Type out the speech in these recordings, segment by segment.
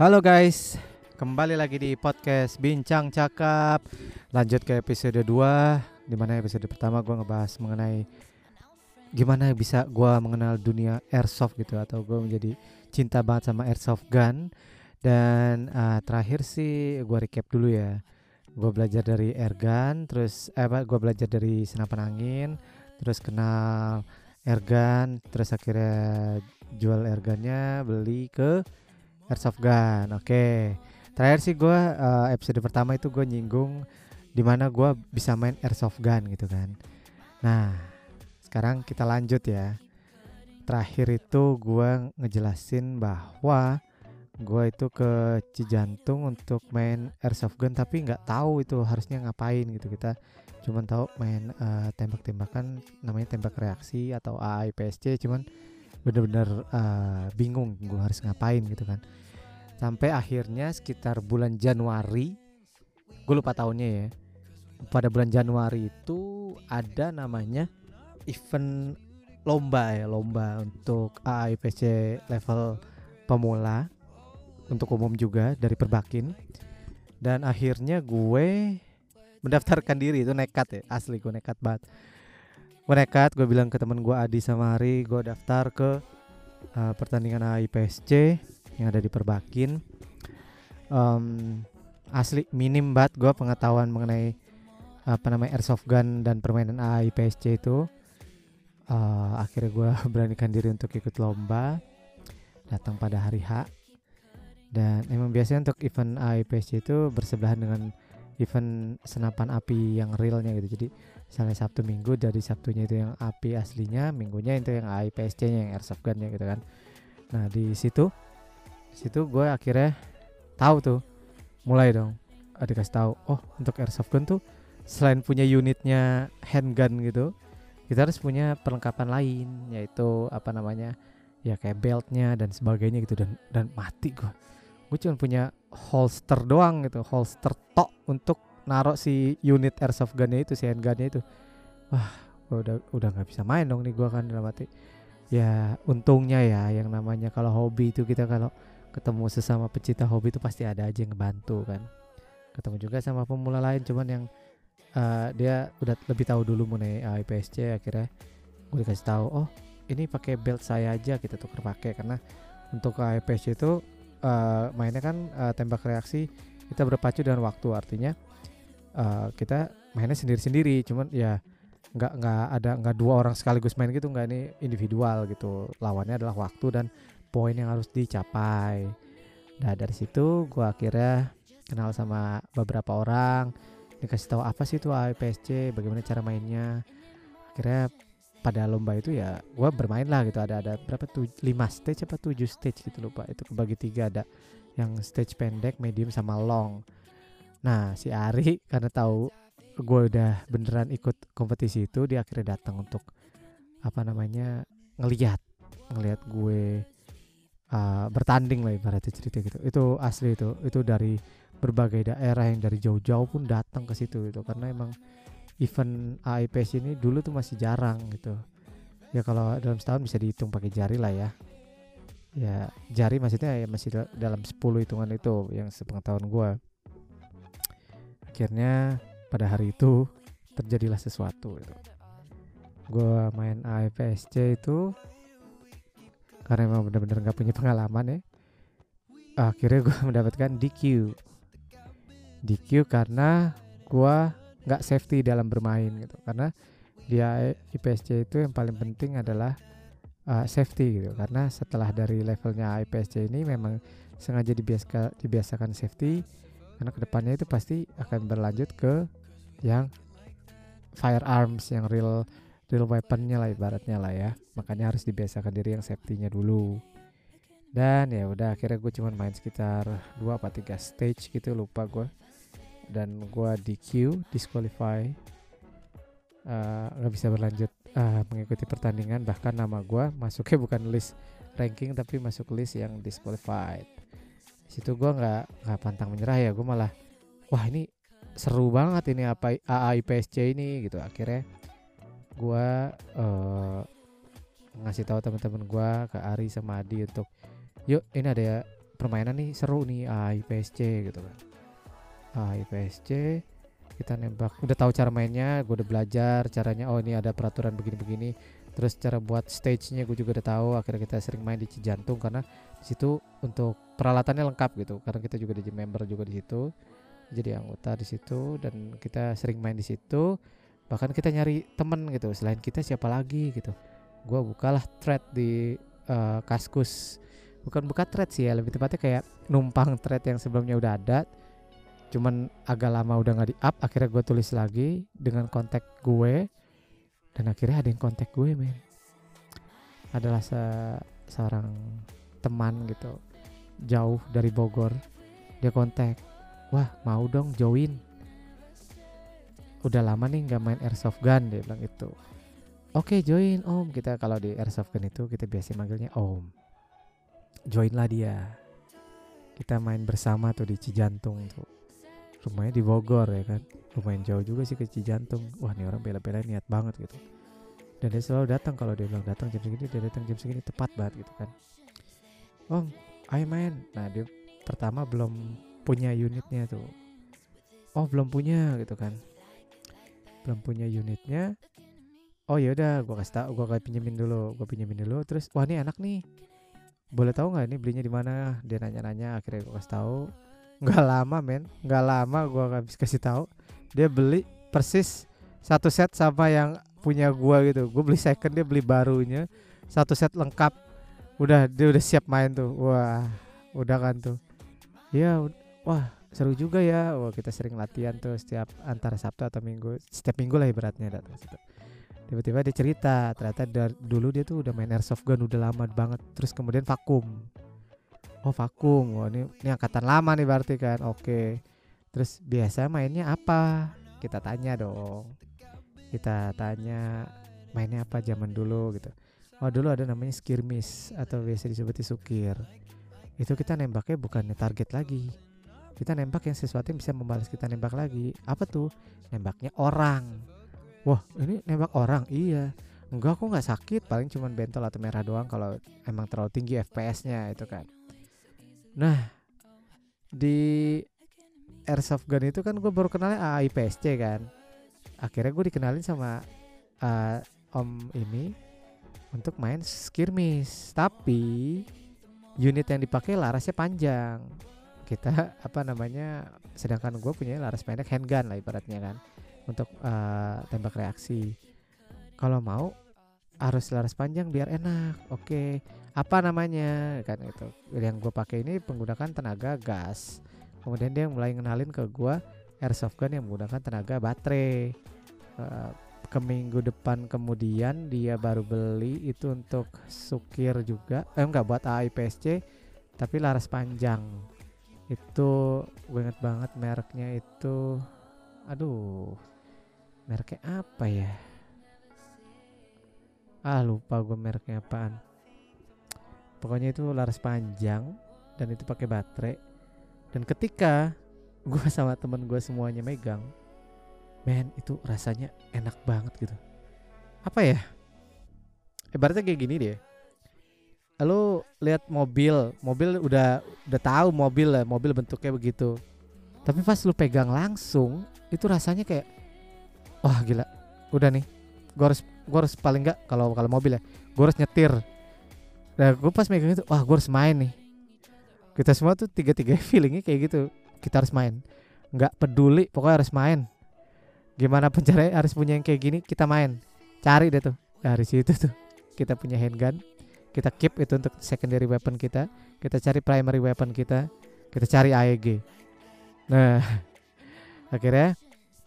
Halo guys, kembali lagi di podcast Bincang Cakap. Lanjut ke episode 2 Di mana episode pertama gue ngebahas mengenai Gimana bisa gue mengenal dunia airsoft gitu Atau gue menjadi cinta banget sama airsoft gun. Dan uh, terakhir sih gue recap dulu ya. Gue belajar dari airgun Terus eh, gue belajar dari senapan angin Terus kenal airgun Terus akhirnya jual airgunnya beli ke airsoft gun Oke. Terakhir sih gue uh, episode pertama itu gue nyinggung di mana gue bisa main airsoft gun gitu kan. Nah sekarang kita lanjut ya. Terakhir itu gue ngejelasin bahwa gue itu ke Cijantung untuk main airsoft gun tapi nggak tahu itu harusnya ngapain gitu. Kita cuman tahu main uh, tembak-tembakan namanya tembak reaksi atau AIPSC cuman bener-bener uh, bingung gue harus ngapain gitu kan. Sampai akhirnya sekitar bulan Januari gue lupa tahunnya ya pada bulan Januari itu ada namanya event lomba ya lomba untuk AIPC level pemula untuk umum juga dari Perbakin. Dan akhirnya gue mendaftarkan diri itu nekat ya asli gue nekat banget nekat gue bilang ke temen gue Adi sama Hari gue daftar ke uh, pertandingan AIPSC yang ada di Perbakin. Um, asli minim banget gue pengetahuan mengenai apa namanya airsoft gun dan permainan AIPSC itu. Uh, akhirnya gue beranikan diri untuk ikut lomba. Datang pada hari H. Dan emang biasanya untuk event AIPSC itu bersebelahan dengan event senapan api yang realnya gitu. Jadi misalnya Sabtu Minggu dari Sabtunya itu yang api aslinya Minggunya itu yang AIPSC nya yang airsoft gunnya gitu kan. Nah di situ situ gue akhirnya tahu tuh mulai dong ada kasih tahu oh untuk airsoft gun tuh selain punya unitnya handgun gitu kita harus punya perlengkapan lain yaitu apa namanya ya kayak beltnya dan sebagainya gitu dan dan mati gue gue cuma punya holster doang gitu holster tok untuk naruh si unit airsoft gunnya itu si handgunnya itu. Wah gua udah udah nggak bisa main dong nih gue kan dalam hati. Ya untungnya ya yang namanya kalau hobi itu kita kalau ketemu sesama pecinta hobi itu pasti ada aja yang ngebantu kan. Ketemu juga sama pemula lain cuman yang uh, dia udah lebih tahu dulu mengenai IPSC akhirnya gue dikasih tahu oh ini pakai belt saya aja kita tuker pakai. Karena untuk IPSC itu uh, mainnya kan uh, tembak reaksi kita berpacu dengan waktu. Artinya uh, kita mainnya sendiri-sendiri cuman ya nggak nggak ada nggak dua orang sekaligus main gitu nggak ini individual gitu lawannya adalah waktu dan poin yang harus dicapai. Nah dari situ gue akhirnya kenal sama beberapa orang, dikasih tahu apa sih itu AIPSC, bagaimana cara mainnya. Akhirnya pada lomba itu ya gue bermain lah gitu ada ada berapa tuh lima stage apa tujuh stage gitu lupa itu kebagi tiga ada yang stage pendek, medium sama long. Nah si Ari karena tahu gue udah beneran ikut kompetisi itu dia akhirnya datang untuk apa namanya ngeliat ngeliat gue uh, bertanding lah ibaratnya cerita gitu. Itu asli itu itu dari berbagai daerah yang dari jauh-jauh pun datang ke situ itu karena emang event AIPS ini dulu tuh masih jarang gitu. Ya kalau dalam setahun bisa dihitung pakai jari lah ya. Ya jari maksudnya ya masih dalam 10 hitungan itu yang sepengetahuan gue akhirnya pada hari itu terjadilah sesuatu itu gue main AIPSC itu karena emang bener-bener gak punya pengalaman ya akhirnya gue mendapatkan DQ DQ karena gue nggak safety dalam bermain gitu karena dia IPSC itu yang paling penting adalah uh, safety gitu. Karena setelah dari levelnya IPSC ini memang sengaja dibiasakan dibiasakan safety karena ke depannya itu pasti akan berlanjut ke yang firearms yang real real weaponnya lah ibaratnya lah ya. Makanya harus dibiasakan diri yang safety-nya dulu. Dan ya udah akhirnya gue cuman main sekitar dua apa tiga stage gitu lupa gue dan gue di queue disqualify. Eh, nggak uh, bisa berlanjut uh, mengikuti pertandingan. Bahkan nama gue masuknya bukan list ranking tapi masuk list yang disqualified situ gue nggak nggak pantang menyerah ya gue malah wah ini seru banget ini apa AIPSC ini gitu. Akhirnya gue uh, ngasih tahu teman-teman gue ke Ari sama Adi untuk yuk ini ada permainan nih seru nih AIPSC gitu kan. AIPSC kita nembak. Udah tahu cara mainnya gue udah belajar caranya oh ini ada peraturan begini-begini. Terus cara buat stage-nya gue juga udah tahu akhirnya kita sering main di Cijantung karena di situ untuk peralatannya lengkap gitu. Karena kita juga di member juga di situ jadi anggota di situ dan kita sering main di situ. Bahkan kita nyari temen gitu selain kita siapa lagi gitu. Gue bukalah thread di uh, kaskus. Bukan buka thread sih ya lebih tepatnya kayak numpang thread yang sebelumnya udah ada cuman agak lama udah nggak di up akhirnya gue tulis lagi dengan kontak gue dan akhirnya ada yang kontak gue men. Adalah se seorang teman gitu jauh dari Bogor dia kontak wah mau dong join. Udah lama nih nggak main airsoft gun dia bilang itu oke join om. Kita kalau di airsoft gun itu kita biasa manggilnya om. Join lah dia. Kita main bersama tuh di Cijantung tuh. Rumahnya di Bogor ya kan? Lumayan jauh juga sih ke Cijantung. Wah nih orang bela-bela niat banget gitu. Dan dia selalu datang kalau dia bilang datang jam segini dia datang jam segini tepat banget gitu kan om ayo main. Nah dia pertama belum punya unitnya tuh. Oh belum punya gitu kan. Belum punya unitnya. Oh ya udah gua kasih tau gua kayak pinjemin dulu gua pinjemin dulu. Terus wah ini enak nih. Boleh tahu nggak ini belinya di mana? Dia nanya-nanya akhirnya gua kasih tahu nggak lama men. Nggak lama gua nggak bisa kasih tahu dia beli persis satu set sama yang punya gua gitu. Gue beli second dia beli barunya. Satu set lengkap udah dia udah siap main tuh. Wah udah kan tuh. Ya wah seru juga ya. Wah kita sering latihan tuh setiap antara sabtu atau minggu. Setiap minggu lah ibaratnya datang situ tiba-tiba dia cerita ternyata dulu dia tuh udah main airsoft gun udah lama banget. Terus kemudian vakum. Oh vakum. Wah ini ini angkatan lama nih berarti kan. Oke. Terus biasa mainnya apa? Kita tanya dong. Kita tanya mainnya apa zaman dulu gitu oh dulu ada namanya skirmish atau biasa disebut sukir itu kita nembaknya bukannya target lagi. Kita nembak yang sesuatu yang bisa membalas kita nembak lagi. Apa tuh? Nembaknya orang. Wah ini nembak orang? Iya. Enggak aku nggak sakit. Paling cuma bentol atau merah doang kalau emang terlalu tinggi FPS-nya itu kan. Nah, di airsoft gun itu kan gue baru kenalnya AIPSC kan. Akhirnya gue dikenalin sama uh, om ini untuk main skirmish. Tapi unit yang dipakai larasnya panjang. Kita apa namanya? Sedangkan gue punya laras pendek handgun lah ibaratnya kan untuk uh, tembak reaksi. Kalau mau harus laras panjang biar enak. Oke. Okay apa namanya kan itu yang gue pakai ini menggunakan tenaga gas kemudian dia mulai ngenalin ke gue airsoft gun yang menggunakan tenaga baterai uh, ke minggu depan kemudian dia baru beli itu untuk sukir juga. Eh enggak buat AIPSC tapi laras panjang. Itu gue inget banget mereknya itu aduh mereknya apa ya? Ah lupa gue mereknya apaan. Pokoknya itu laras panjang dan itu pakai baterai. Dan ketika gue sama temen gue semuanya megang men itu rasanya enak banget gitu. Apa ya? Ibaratnya kayak gini deh. Lo lihat mobil mobil udah udah tahu mobil lah mobil bentuknya begitu. Tapi pas lu pegang langsung itu rasanya kayak wah gila. Udah nih. Gue harus gue harus paling enggak kalau kalau mobil ya gue harus nyetir. Nah gue pas megang itu Wah gue harus main nih. Kita semua tuh tiga-tiga feelingnya kayak gitu. Kita harus main. Nggak peduli pokoknya harus main Gimana pun caranya harus punya yang kayak gini Kita main. Cari deh tuh. Dari situ tuh Kita punya handgun. Kita keep itu untuk secondary weapon kita. Kita cari primary weapon kita. Kita cari AEG Nah Akhirnya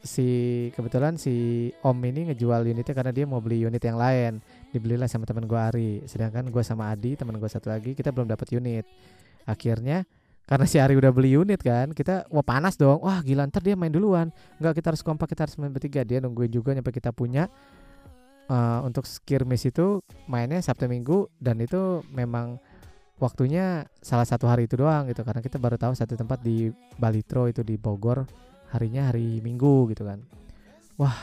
si kebetulan si Om ini ngejual unitnya karena dia mau beli unit yang lain. Dibelilah sama teman gue Ari. Sedangkan gue sama Adi teman gue satu lagi kita belum dapat unit. Akhirnya karena si Ari udah beli unit kan kita wah panas dong. Wah gila ntar dia main duluan. Nggak kita harus kompak kita harus main bertiga. Dia nungguin juga nyampe kita punya. Uh, untuk skirmish itu mainnya Sabtu Minggu dan itu memang waktunya salah satu hari itu doang gitu. Karena kita baru tahu satu tempat di Balitro itu di Bogor harinya hari Minggu gitu kan. Wah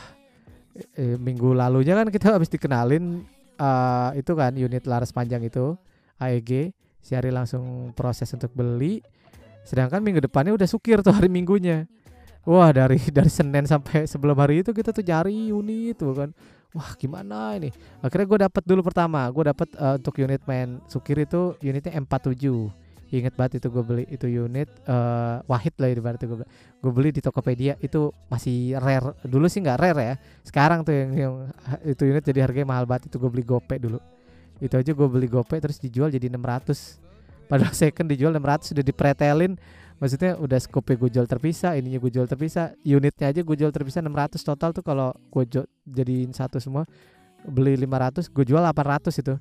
e, minggu lalunya kan kita habis dikenalin uh, itu kan unit laras panjang itu AEG si Ari langsung proses untuk beli. Sedangkan minggu depannya udah sukir tuh hari minggunya. Wah dari dari Senin sampai sebelum hari itu kita tuh cari unit tuh kan. Wah gimana ini? Akhirnya gue dapet dulu pertama. Gue dapet uh, untuk unit main sukir itu unitnya M47 inget banget itu gue beli itu unit uh, wahid lah ibarat gue beli. gue beli di Tokopedia. Itu masih rare. Dulu sih nggak rare ya. Sekarang tuh yang, yang itu unit jadi harganya mahal banget. Itu gue beli gope dulu itu aja gue beli gope terus dijual jadi 600 padahal second dijual 600 sudah dipretelin. Maksudnya udah scope gue jual terpisah ininya gue jual terpisah unitnya aja gue jual terpisah 600 total tuh kalau gue jual jadiin satu semua beli 500 gue jual 800 itu.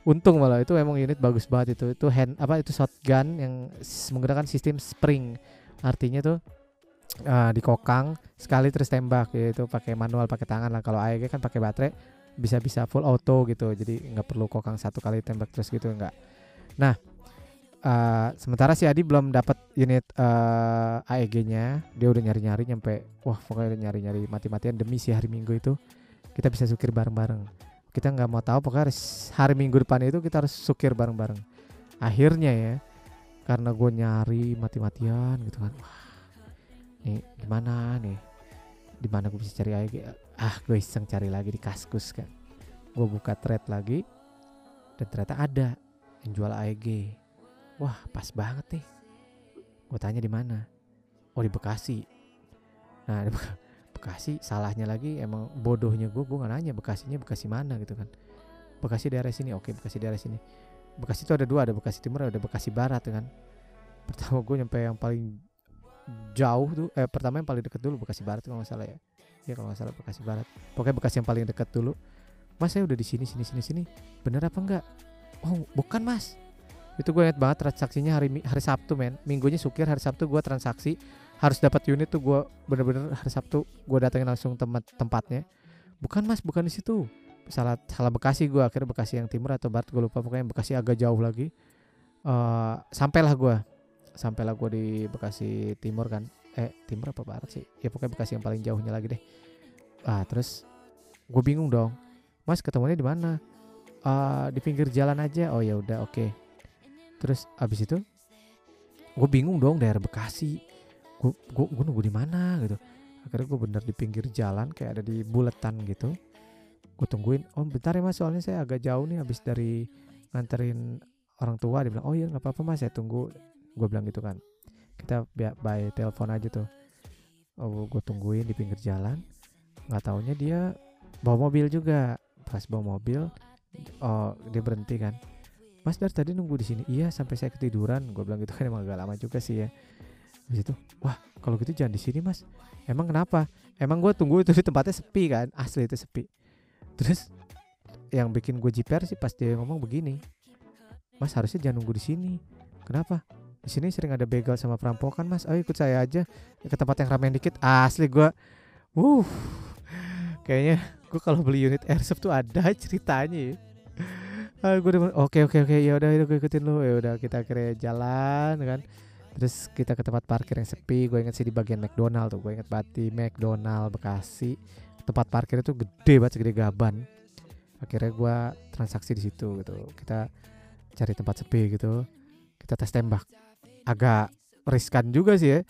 Untung malah itu emang unit bagus banget itu. Itu hand apa itu shotgun yang menggunakan sistem spring. Artinya tuh uh, dikokang sekali terus tembak yaitu pakai manual pakai tangan lah. Kalau AEG kan pakai baterai bisa bisa full auto gitu. Jadi nggak perlu kokang satu kali tembak terus gitu enggak nah uh, sementara si Adi belum dapat unit uh, AEG-nya dia udah nyari-nyari nyampe wah pokoknya udah nyari-nyari mati-matian demi si hari Minggu itu. Kita bisa sukir bareng-bareng. Kita nggak mau tahu pokoknya hari minggu depan itu kita harus sukir bareng-bareng. Akhirnya ya karena gue nyari mati-matian gitu kan wah nih gimana nih? Di mana gue bisa cari lagi ah gue iseng cari lagi di kaskus kan gue buka thread lagi dan ternyata ada yang jual AEG wah pas banget nih. Gue tanya di mana? Oh di Bekasi. Nah di Bekasi salahnya lagi emang bodohnya gue gue nggak nanya Bekasinya Bekasi mana gitu kan. Bekasi daerah sini oke Bekasi daerah sini. Bekasi itu ada dua ada Bekasi Timur ada Bekasi Barat kan. Pertama gue nyampe yang paling jauh tuh eh pertama yang paling deket dulu Bekasi Barat kalau nggak salah ya ya kalau nggak salah Bekasi Barat. Pokoknya Bekasi yang paling dekat dulu. Mas saya udah di sini sini sini sini. Bener apa enggak? Oh bukan mas. Itu gue inget banget transaksinya hari hari Sabtu men. Minggunya sukir hari Sabtu gue transaksi. Harus dapat unit tuh gue bener-bener hari Sabtu gue datengin langsung tempat tempatnya. Bukan mas bukan di situ. Salah salah Bekasi gue akhirnya Bekasi yang timur atau barat gue lupa. Pokoknya Bekasi agak jauh lagi. Uh, sampailah gue sampailah gue di Bekasi timur kan eh timur apa barat sih? Ya pokoknya Bekasi yang paling jauhnya lagi deh. Ah terus gue bingung dong. Mas ketemunya di mana? Uh, di pinggir jalan aja. Oh ya udah oke. Okay. terus abis itu gue bingung dong daerah Bekasi. Gue gue, nunggu di mana gitu. Akhirnya gue bener di pinggir jalan kayak ada di buletan gitu. Gue tungguin oh bentar ya mas soalnya saya agak jauh nih habis dari nganterin orang tua. Dia bilang oh iya nggak apa-apa mas saya tunggu. Gue bilang gitu kan kita by telepon aja tuh oh gue tungguin di pinggir jalan nggak taunya dia bawa mobil juga pas bawa mobil oh dia berhenti kan mas dari tadi nunggu di sini iya sampai saya ketiduran gue bilang gitu kan emang agak lama juga sih ya Habis itu, wah kalau gitu jangan di sini mas. Emang kenapa? Emang gue tunggu itu di tempatnya sepi kan, asli itu sepi. Terus yang bikin gue jiper sih pas dia ngomong begini, mas harusnya jangan nunggu di sini. Kenapa? Di sini sering ada begal sama perampokan mas. Ayo ikut saya aja ke tempat yang ramai dikit. Asli gue, uh, kayaknya gue kalau beli unit airsoft tuh ada ceritanya ya. Ah, gue oke oke oke. Ya udah gue ikutin lu. Ya udah kita kira jalan kan. Terus kita ke tempat parkir yang sepi. Gue inget sih di bagian McDonald tuh. Gue inget banget McDonald Bekasi. Tempat parkir itu gede banget segede gaban. Akhirnya gue transaksi di situ gitu. Kita cari tempat sepi gitu. Kita tes tembak agak riskan juga sih ya.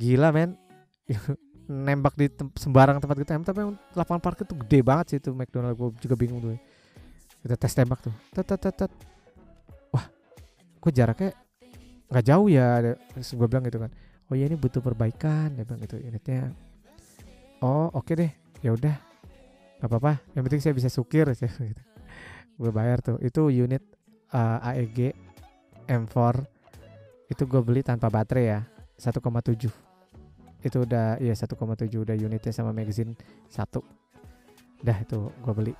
Gila men. Nembak di tem sembarang tempat kita tapi lapangan parkir tuh gede banget sih itu McDonald. Gue juga bingung tuh. Kita tes tembak tuh. Tet tet tet wah kok jaraknya nggak jauh ya? Gue bilang gitu kan. Oh ya ini butuh perbaikan. Dia bilang gitu unitnya. Oh oke okay deh. Ya udah. Nggak apa-apa. Yang penting saya bisa sukir gitu. Gue bayar tuh. Itu unit uh, AEG M4 itu gue beli tanpa baterai ya 1,7 itu udah ya 1,7 udah unitnya sama magazine satu. Dah itu gue beli.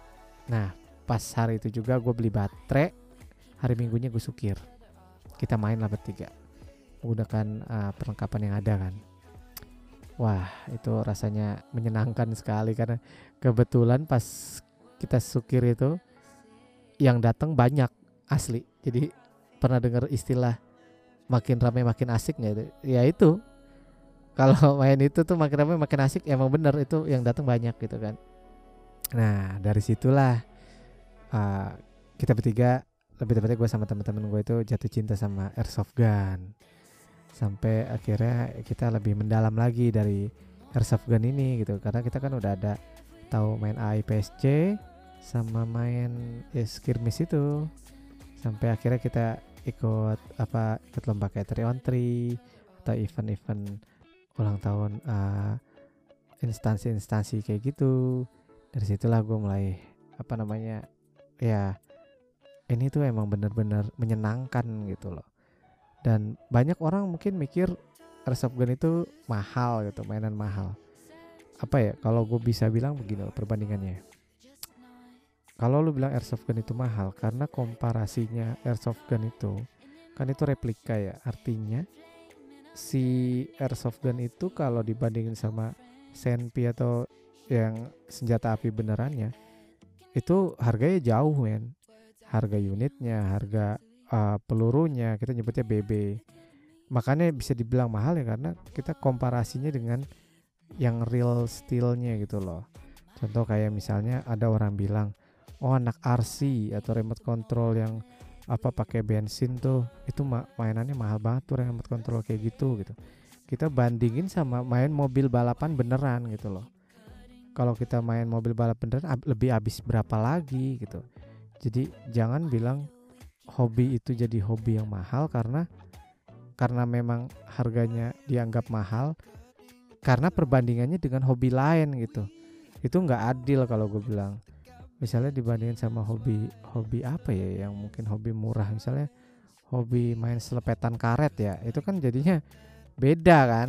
Nah pas hari itu juga gue beli baterai hari minggunya gue sukir. Kita main lah bertiga menggunakan uh, perlengkapan yang ada kan. Wah itu rasanya menyenangkan sekali karena kebetulan pas kita sukir itu yang datang banyak asli. Jadi pernah dengar istilah makin ramai makin asik nggak itu? Ya itu. Kalau main itu tuh makin ramai makin asik emang bener itu yang datang banyak gitu kan. Nah dari situlah uh, kita bertiga lebih tepatnya gue sama teman-teman gue itu jatuh cinta sama airsoft gun. Sampai akhirnya kita lebih mendalam lagi dari airsoft gun ini gitu. Karena kita kan udah ada tahu main AIPSC sama main ya skirmish itu. Sampai akhirnya kita ikut apa ikut lomba kayak 3 on 3 atau event-event ulang tahun uh, instansi-instansi kayak gitu. Dari situlah gue mulai apa namanya ya ini tuh emang bener-bener menyenangkan gitu loh. Dan banyak orang mungkin mikir airsoft gun itu mahal gitu mainan mahal. Apa ya kalau gue bisa bilang begini loh perbandingannya kalau lu bilang airsoft gun itu mahal karena komparasinya airsoft gun itu kan itu replika ya artinya si airsoft gun itu kalau dibandingin sama senpi atau yang senjata api benerannya itu harganya jauh men. Harga unitnya harga uh, pelurunya kita nyebutnya BB makanya bisa dibilang mahal ya karena kita komparasinya dengan yang real steelnya gitu loh. Contoh kayak misalnya ada orang bilang oh anak RC atau remote control yang apa pakai bensin tuh itu ma mainannya mahal banget tuh remote control kayak gitu gitu. Kita bandingin sama main mobil balapan beneran gitu loh. Kalau kita main mobil balap beneran ab lebih habis berapa lagi gitu. Jadi jangan bilang hobi itu jadi hobi yang mahal karena karena memang harganya dianggap mahal karena perbandingannya dengan hobi lain gitu. Itu nggak adil kalau gue bilang misalnya dibandingin sama hobi hobi apa ya yang mungkin hobi murah? Misalnya hobi main selepetan karet ya itu kan jadinya beda kan?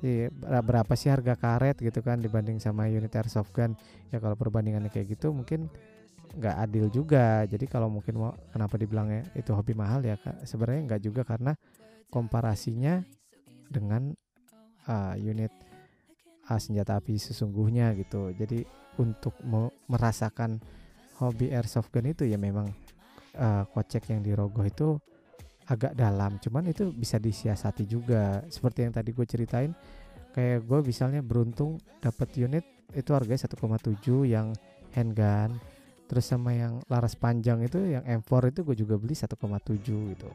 Iya, berapa sih harga karet gitu kan dibanding sama unit airsoft gun? Ya kalau perbandingannya kayak gitu mungkin nggak adil juga. Jadi kalau mungkin mau kenapa dibilangnya itu hobi mahal ya sebenarnya nggak juga karena komparasinya dengan uh, unit uh, senjata api sesungguhnya gitu. Jadi untuk merasakan hobi airsoft gun itu ya memang uh, kocek yang dirogoh itu agak dalam cuman itu bisa disiasati juga. Seperti yang tadi gue ceritain kayak gue misalnya beruntung dapat unit itu harganya 1,7 yang handgun terus sama yang laras panjang itu yang M4 itu gue juga beli 1,7 gitu.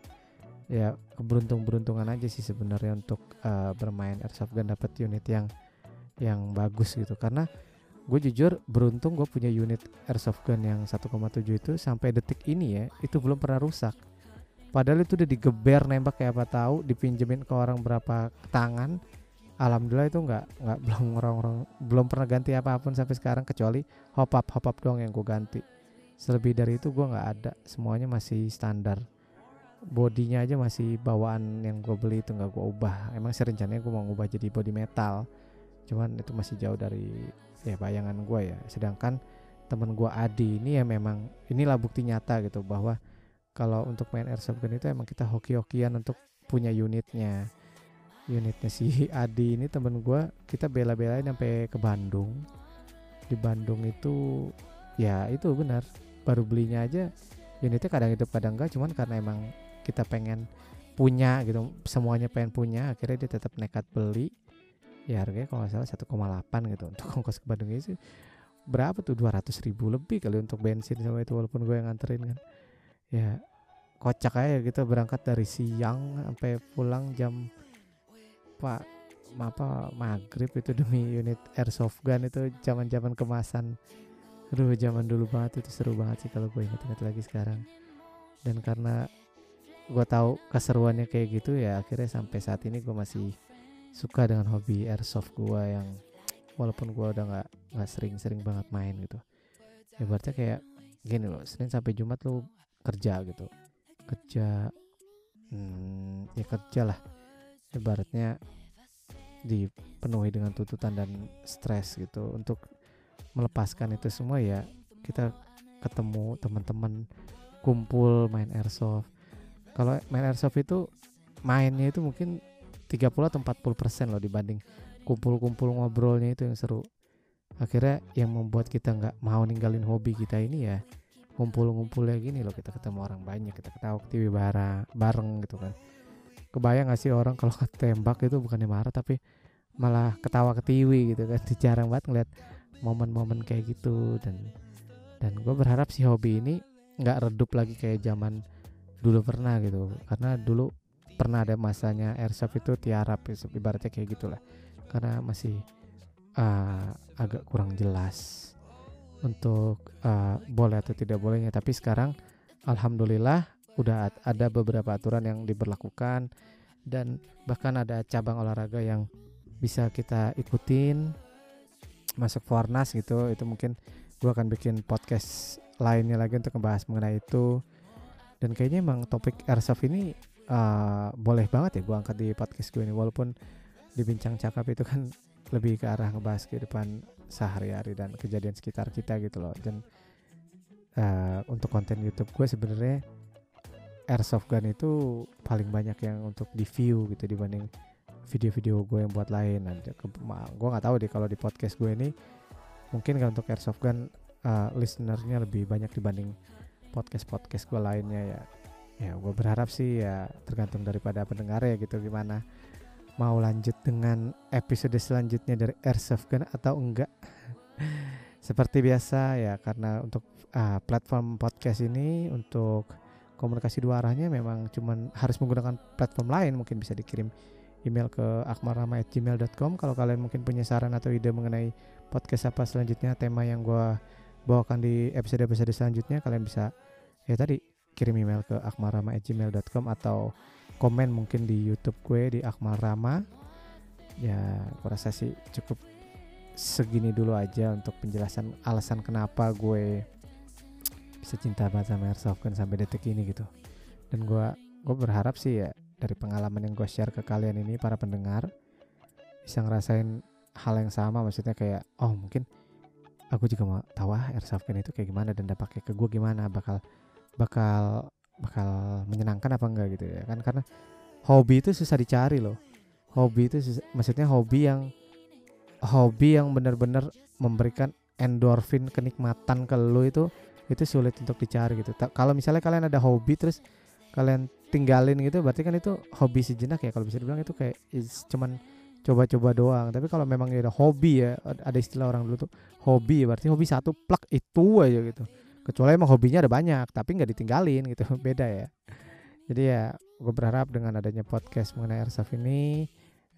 Ya keberuntung-beruntungan aja sih sebenarnya untuk uh, bermain airsoft gun dapat unit yang yang bagus gitu. Karena gue jujur beruntung gue punya unit airsoft gun yang 1,7 itu sampai detik ini ya itu belum pernah rusak. Padahal itu udah digeber nembak kayak apa tahu dipinjemin ke orang berapa tangan. Alhamdulillah itu nggak nggak belum orang-orang belum pernah ganti apa pun sampai sekarang kecuali hop up hop up doang yang gue ganti. Selebih dari itu gue nggak ada semuanya masih standar. Bodinya aja masih bawaan yang gue beli itu nggak gue ubah. Emang sih rencananya gue mau ubah jadi body metal. Cuman itu masih jauh dari ya bayangan gue ya. Sedangkan temen gue Adi ini ya memang inilah bukti nyata gitu bahwa kalau untuk main airsoft gun itu emang kita hoki-hokian untuk punya unitnya. Unitnya si Adi ini temen gue kita bela-belain sampai ke Bandung. Di Bandung itu ya itu benar. Baru belinya aja unitnya kadang hidup kadang enggak. Cuman karena emang kita pengen punya gitu semuanya pengen punya akhirnya dia tetap nekat beli ya harganya kalau nggak salah 1,8 gitu untuk ongkos ke Bandung. Itu berapa tuh? 200 ribu lebih kali untuk bensin sama itu walaupun gue yang nganterin kan. Ya kocak aja gitu berangkat dari siang sampai pulang jam pak apa maghrib itu demi unit airsoft gun itu zaman zaman kemasan. Aduh zaman dulu banget itu seru banget sih kalau gue inget-inget lagi sekarang. Dan karena gue tahu keseruannya kayak gitu ya akhirnya sampai saat ini gue masih suka dengan hobi airsoft gua yang walaupun gua udah nggak nggak sering-sering banget main gitu. Ibaratnya kayak gini loh Senin sampai Jumat lu kerja gitu. Kerja hmm, ya kerja lah. Ibaratnya dipenuhi dengan tuntutan dan stres gitu. Untuk melepaskan itu semua ya kita ketemu teman-teman kumpul main airsoft. Kalau main airsoft itu mainnya itu mungkin 30 atau 40 persen loh dibanding kumpul-kumpul ngobrolnya itu yang seru. Akhirnya yang membuat kita nggak mau ninggalin hobi kita ini ya ngumpul-ngumpulnya gini loh kita ketemu orang banyak kita ketawa TV bareng bareng gitu kan. Kebayang gak sih orang kalau ketembak itu bukannya marah tapi malah ketawa ketiwi gitu kan. Jarang banget ngeliat momen-momen kayak gitu dan dan gue berharap si hobi ini nggak redup lagi kayak zaman dulu pernah gitu. Karena dulu pernah ada masanya airsoft itu tiarap ibaratnya kayak gitulah. Karena masih uh, agak kurang jelas untuk uh, boleh atau tidak bolehnya. Tapi sekarang alhamdulillah udah ada beberapa aturan yang diberlakukan dan bahkan ada cabang olahraga yang bisa kita ikutin masuk Fornas gitu. Itu mungkin gue akan bikin podcast lainnya lagi untuk membahas mengenai itu. Dan kayaknya emang topik airsoft ini uh, boleh banget ya gue angkat di podcast gue ini walaupun di bincang cakap itu kan lebih ke arah ngebahas kehidupan sehari-hari dan kejadian sekitar kita gitu loh. Dan uh, untuk konten YouTube gue sebenarnya airsoft gun itu paling banyak yang untuk di view gitu dibanding video-video gue yang buat lain. Nanti gue nggak tahu deh kalau di podcast gue ini mungkin kan untuk airsoft gun uh, listenernya lebih banyak dibanding podcast podcast gue lainnya ya ya gue berharap sih ya tergantung daripada pendengar ya gitu gimana mau lanjut dengan episode selanjutnya dari airsoft gun atau enggak. Seperti biasa ya karena untuk uh, platform podcast ini untuk komunikasi dua arahnya memang cuman harus menggunakan platform lain mungkin bisa dikirim email ke akmarama@gmail.com kalau kalian mungkin punya saran atau ide mengenai podcast apa selanjutnya tema yang gue bawakan di episode-episode selanjutnya kalian bisa ya tadi kirim email ke akmarama@gmail.com atau komen mungkin di YouTube gue di akmarama. Ya gue rasa sih cukup segini dulu aja untuk penjelasan alasan kenapa gue bisa cinta banget sama airsoft kan sampai detik ini gitu. Dan gue gue berharap sih ya dari pengalaman yang gue share ke kalian ini para pendengar bisa ngerasain hal yang sama. Maksudnya kayak oh mungkin aku juga mau tahu ah airsoft gun itu kayak gimana dan dampaknya ke gue gimana? Bakal bakal bakal menyenangkan apa enggak gitu ya kan? Karena hobi itu susah dicari loh. Hobi itu susah, maksudnya hobi yang hobi yang benar-benar memberikan endorfin kenikmatan ke lo itu itu sulit untuk dicari gitu. Kalau misalnya kalian ada hobi terus kalian tinggalin gitu berarti kan itu hobi sejenak ya. Kalau bisa dibilang itu kayak cuman coba-coba doang. Tapi kalau memang ada hobi ya ada istilah orang dulu tuh hobi ya berarti hobi satu plak itu aja gitu kecuali emang hobinya ada banyak tapi nggak ditinggalin gitu beda ya. Jadi ya gue berharap dengan adanya podcast mengenai airsoft ini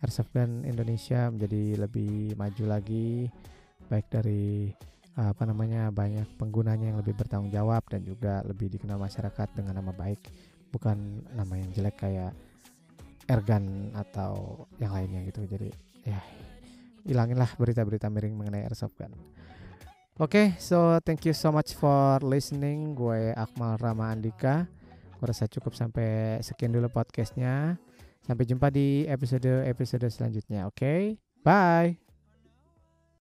airsoft dan Indonesia menjadi lebih maju lagi baik dari apa namanya banyak penggunanya yang lebih bertanggung jawab dan juga lebih dikenal masyarakat dengan nama baik bukan nama yang jelek kayak ergan atau yang lainnya gitu. Jadi ya hilanginlah berita-berita miring mengenai airsoft gun oke okay, so thank you so much for listening. Gue Akmal Rama Andika. Gue rasa cukup sampai sekian dulu podcastnya. Sampai jumpa di episode episode selanjutnya oke? Okay? bye